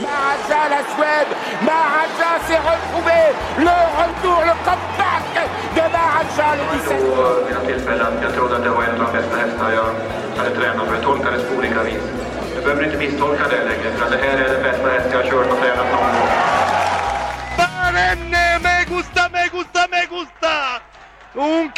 Maharaja, la Suède. Maharaja s'est retrouvé. Le retour, le comeback de Maharaja, le 17. på mina tillfällen. Jag trodde att det var en av de bästa hästar jag hade tränat för jag tolkade det på olika vis. Du behöver inte misstolka det längre för att det här är den bästa häst jag har kört och tränat någon gång. Barenne, me gusta, me gusta, me gusta! Un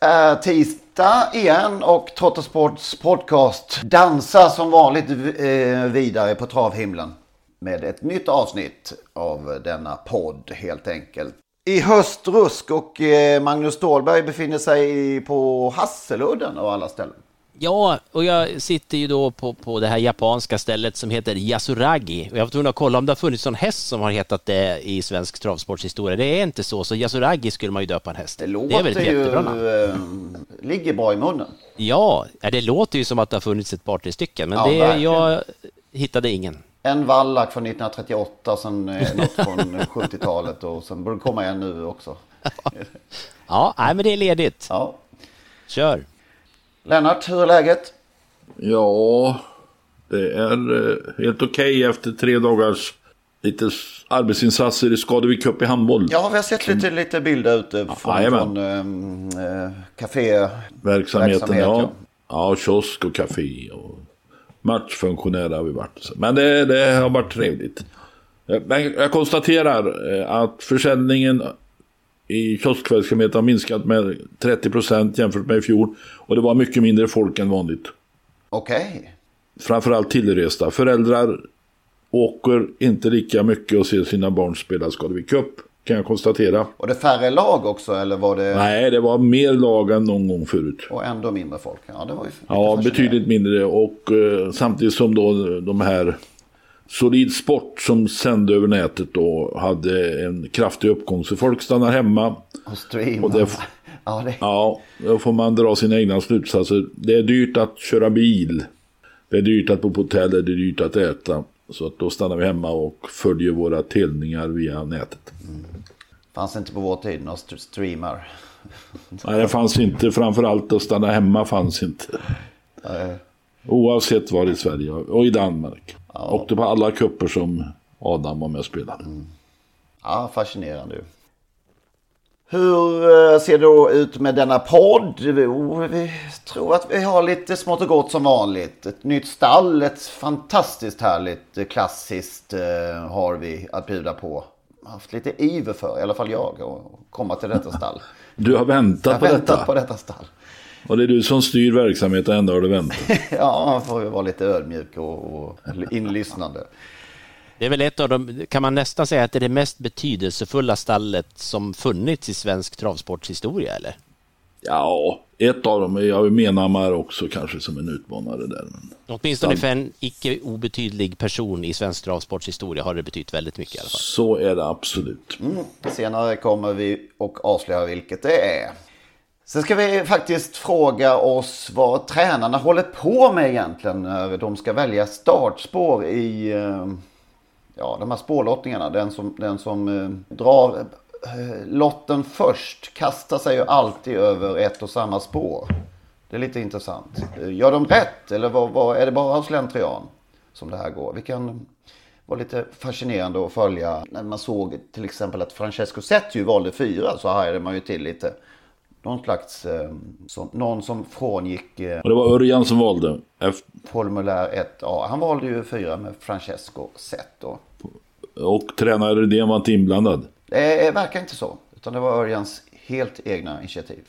är tisdag igen och Trottosports podcast dansar som vanligt eh, vidare på travhimlen med ett nytt avsnitt av denna podd helt enkelt. I höstrusk och eh, Magnus Ståhlberg befinner sig på Hasseludden av alla ställen. Ja, och jag sitter ju då på, på det här japanska stället som heter Yasuragi. Och jag var tvungen att kolla om det har funnits någon häst som har hetat det i svensk travsportshistoria. Det är inte så, så Yasuragi skulle man ju döpa en häst. Det låter väl ett jättebra namn. eh, ligger bra i munnen. Ja, det låter ju som att det har funnits ett par tre stycken, men Ja, det, verkligen. jag hittade ingen. En vallack från 1938, sen eh, något från 70-talet och sen borde det komma en nu också. Ja, nej, men det är ledigt. Ja. Kör! Lennart, hur är läget? Ja, det är eh, helt okej efter tre dagars lite arbetsinsatser i Skadevik Cup i handboll. Ja, vi har sett lite, lite bilder ute från, ehm, eh, café. Verksamheten, verksamhet, ja. Ja, kiosk och café och matchfunktionär har vi varit. Men det, det har varit trevligt. Eh, Men jag konstaterar eh, att försäljningen i kioskverksamhet har minskat med 30% jämfört med i fjol. Och det var mycket mindre folk än vanligt. Okej. framförallt tillresta. Föräldrar åker inte lika mycket och ser sina barn spela Skadevik Cup. Kan jag konstatera. Och det färre lag också eller var det... Nej, det var mer lag än någon gång förut. Och ändå mindre folk? Ja, det var ju Ja, betydligt mindre. Och eh, samtidigt som då de här Solid Sport som sände över nätet då hade en kraftig uppgång. Så folk stannar hemma. Och streama. Och det, Ja, det... ja, då får man dra sina egna slutsatser. Det är dyrt att köra bil. Det är dyrt att bo på hotell, det är dyrt att äta. Så att då stannar vi hemma och följer våra telningar via nätet. Fanns inte på vår tid några st- streamar. Nej, det fanns inte. Framförallt att stanna hemma fanns inte. Oavsett var i Sverige och i Danmark. Åkte på alla kupper som Adam var med och spelade. Ja, fascinerande ju. Hur eh, ser det då ut med denna podd? Jo, Vi tror att vi har lite smått och gott som vanligt. Ett nytt stall, ett fantastiskt härligt eh, klassiskt eh, har vi att bjuda på. Haft lite iver för, i alla fall jag, att komma till detta stall. Du har väntat Jag har på väntat detta. på detta stall. Och det är du som styr verksamheten, ändå har du väntat. Ja, man får ju vara lite ödmjuk och, och inlyssnande. Det är väl ett av de, kan man nästan säga att det är det mest betydelsefulla stallet som funnits i svensk travsportshistoria, eller? Ja, ett av dem jag Menhammar också kanske som en utmanare där. Men... Åtminstone för en icke obetydlig person i svensk travsportshistoria har det betytt väldigt mycket i alla fall. Så är det absolut. Mm. Senare kommer vi och avslöja vilket det är. Sen ska vi faktiskt fråga oss vad tränarna håller på med egentligen när de ska välja startspår i eh, ja, de här spårlottningarna. Den som, den som eh, drar eh, lotten först kastar sig ju alltid över ett och samma spår. Det är lite intressant. Gör de rätt eller vad, vad, är det bara av slentrian som det här går? Vi kan vara lite fascinerande att följa. När man såg till exempel att Francesco Setti valde fyra så hajade man ju till lite någon slags, eh, som, någon som frångick eh, Och det var Örjan som valde. Efter, formulär 1A. Han valde ju fyra med Francesco Zet då. och tränare Rydén var inte inblandad. Det verkar inte så. Utan det var Örjans helt egna initiativ.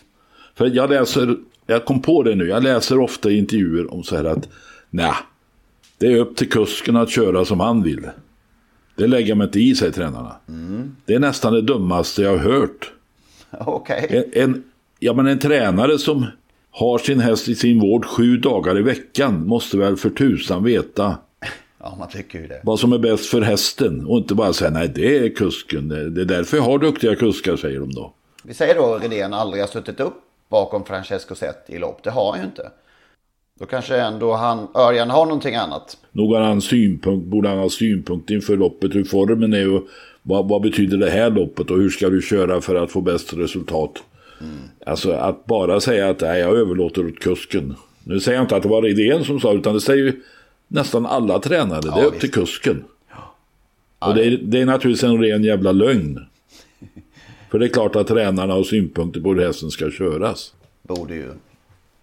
För jag läser, jag kom på det nu, jag läser ofta intervjuer om så här att nej, det är upp till kusken att köra som han vill. Det lägger mig inte i, säger tränarna. Det är nästan det dummaste jag har hört. En, en, ja, men en tränare som har sin häst i sin vård sju dagar i veckan måste väl för tusan veta Ja, man tycker ju det. vad som är bäst för hästen. Och inte bara säga nej, det är kusken. Det är därför jag har duktiga kuskar, säger de då. Vi säger då Redén aldrig har suttit upp bakom Francesco Zet i lopp. Det har han ju inte. Då kanske ändå han, Örjan har någonting annat. Nog har han synpunkt, borde han ha synpunkt inför loppet, hur formen är och vad, vad betyder det här loppet och hur ska du köra för att få bäst resultat. Alltså att bara säga att nej, jag överlåter åt kusken. Nu säger jag inte att det var Redén som sa utan det säger ju nästan alla tränare. det är upp till kusken. Och det är, det är naturligtvis en ren jävla lögn. För det är klart att tränarna har synpunkter på hur hästen ska köras. Borde ju.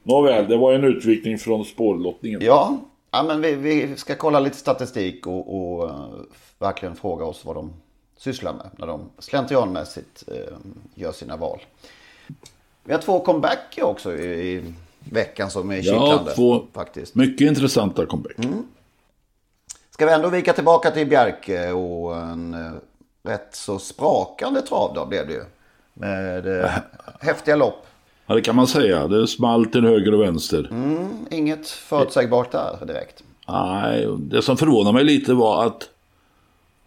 Nåväl, det var en utvikning från spårlottningen. Ja, ja men vi, vi ska kolla lite statistik och, och eh, verkligen fråga oss vad de sysslar med när de slentrianmässigt eh, gör sina val. Vi har två comebacker också i, i veckan som är Ja, kittlande. två faktiskt. mycket intressanta comeback. Ska vi ändå vika tillbaka till Bjerke och en eh, rätt så sprakande travdag blev det ju. Med eh, häftiga lopp. Ja, det kan man säga. Det small till höger och vänster. Mm, inget förutsägbart där direkt. Nej, det som förvånar mig lite var att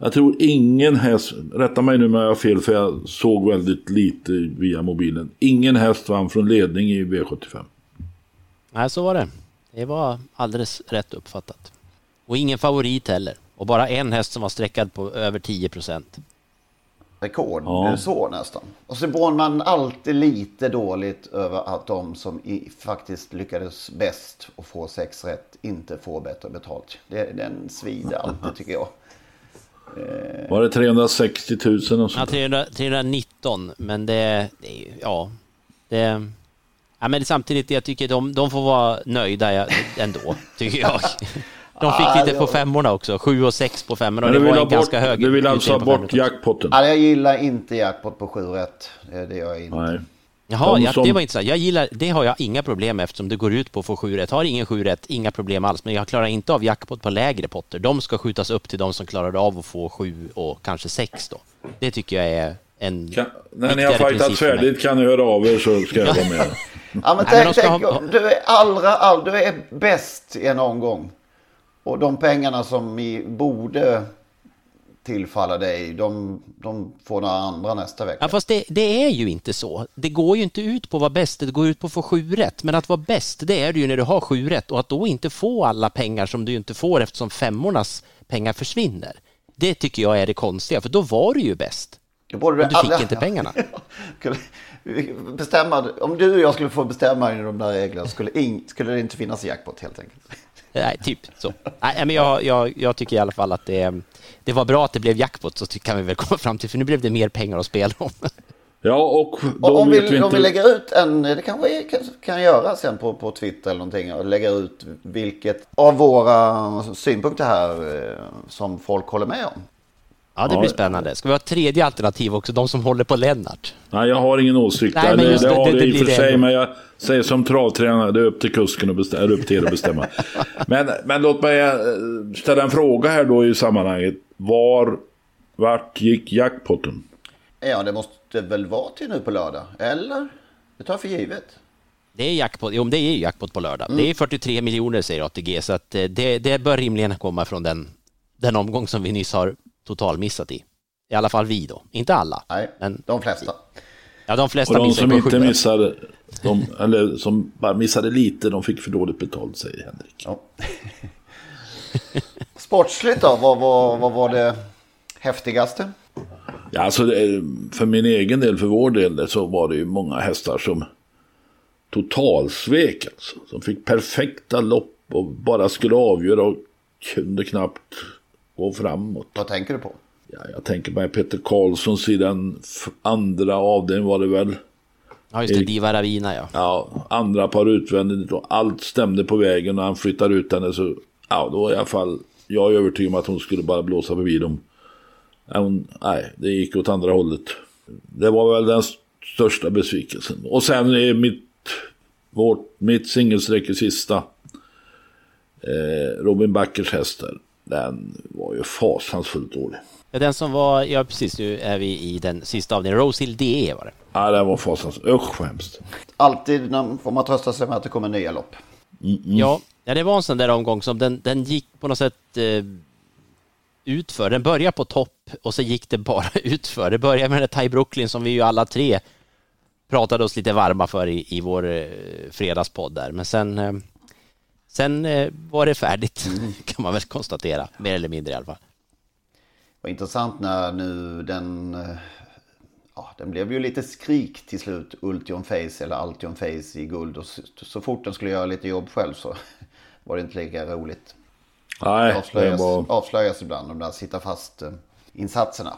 jag tror ingen häst, rätta mig nu om jag har fel för jag såg väldigt lite via mobilen. Ingen häst vann från ledning i V75. Nej, så var det. Det var alldeles rätt uppfattat. Och ingen favorit heller. Och bara en häst som var sträckad på över 10 procent. Rekord, Ja. det är så nästan. Och så bor man alltid lite dåligt över att de som i, faktiskt lyckades bäst och få sex rätt inte får bättre betalt. Det, den svider alltid tycker jag. Var det 360 000 och Ja, sånt? 300, 319, men det, det är ju- ja, det... Ja, men samtidigt, jag tycker de, de får vara nöjda ja, ändå, tycker jag. De fick lite på ja. femmorna också, sju och sex på femmorna Men det du vill var en bort, ganska hög du vill alltså ha bort jackpotten? Ja, jag gillar inte jackpot på 7 rätt. Det, det gör jag inte. Nej. Jaha, De ja, som- det var intressant. Jag gillar, det har jag inga problem med eftersom det går ut på att få sju rätt. Har ingen sju rätt, inga problem alls. Men jag klarar inte av jackpot på lägre potter. De ska skjutas upp till de som klarade av att få sju och kanske sex då. Det tycker jag är en Kan, när ni har fightat färdigt kan ni höra av er så ska jag vara med. Ja, men tänk, tänk, ha- du är allra, all, du är bäst i en omgång. Och de pengarna som i, borde tillfalla dig, de, de får några andra nästa vecka. Ja, fast det, det är ju inte så. Det går ju inte ut på att vara bäst, det går ut på att få sju rätt. Men att vara bäst, det är du ju när du har sju rätt. Och att då inte få alla pengar som du inte får eftersom femmornas pengar försvinner. Det tycker jag är det konstiga, för då var du ju bäst. Då borde Men du fick alla- inte pengarna. Bestämma, om du och jag skulle få bestämma i de där reglerna skulle, ing, skulle det inte finnas jackpot helt enkelt. Nej, typ så. Nej, men jag, jag, jag tycker i alla fall att det, det var bra att det blev jackpot, så kan vi väl komma fram till, för nu blev det mer pengar att spela om. Ja, och Och om, vi, vi om inte... vi lägger ut en, det kanske vi kan, kan göra sen på, på Twitter eller någonting och lägga ut vilket av våra synpunkter här eh, som folk håller med om. Ja, det Ja. blir spännande. Ska vi ha ett tredje alternativ också, de som håller på Lennart? Nej, jag har ingen åsikt. Nej, där. men det, just det, det, har det- det, det i och för sig, men jag säger som travtränare, det är upp till kusken att bestämma, upp till er att bestämma. men, men låt mig eh, ställa en fråga här då i sammanhanget. Var, vart gick jackpotten? Ja, det måste väl vara till nu på lördag, eller? Det tar jag för givet. Det är jackpot, jo, det är ju jackpot på lördag. Mm. Det är 43 miljoner säger ATG, så att eh, det, det bör rimligen komma från den, den omgång som vi nyss har totalmissat i. I alla fall vi då, inte alla. Nej, men de flesta. Ja, de flesta Och de som inte missade, de, eller som bara missade lite, de fick för dåligt betalt, säger Henrik. Ja. Sportsligt då, vad, vad, vad var det häftigaste? Ja, alltså det- för min egen del, för vår del, så var det ju många hästar som totalsvek alltså. Som fick perfekta lopp och bara skulle avgöra och kunde knappt gå framåt. Vad tänker du på? Ja, jag tänker mig Peter Karlssons i den andra avdelningen var det väl. Ja, just det. Diva Ravina, ja. Ja, andra par utvändigt och allt stämde på vägen och han flyttar ut henne så, ja, då i alla fall, jag är övertygad om att hon skulle bara blåsa förbi dem. Hon, nej, det gick åt andra hållet. Det var väl den största besvikelsen. Och sen är mitt, vårt, mitt singelsträck sista. Eh, Robin Backers hästar. Den var ju fasansfullt dålig. Ja, den som var, ja precis, nu är vi i den sista avdelningen. Rosehill DE var det. Ja, den var fasansfullt. Usch vad hemskt. Alltid får man trösta sig med att det kommer nya lopp. Mm. Ja, ja, det var en sån där omgång som den, den gick på något sätt eh, utför. Den började på topp och så gick det bara utför. Det började med den Ty Brooklyn som vi ju alla tre pratade oss lite varma för i, i vår eh, fredagspodd där. Men sen, eh, sen eh, var det färdigt mm. kan man väl konstatera, mer eller mindre i alla fall. Det var intressant när nu den, eh, ja den blev ju lite skrik till slut, Ultion Face eller Altion Face i guld. Och så, så fort den skulle göra lite jobb själv så var det inte lika roligt. Nej, det avslöjas, det var... avslöjas ibland de där sitta fast eh, insatserna.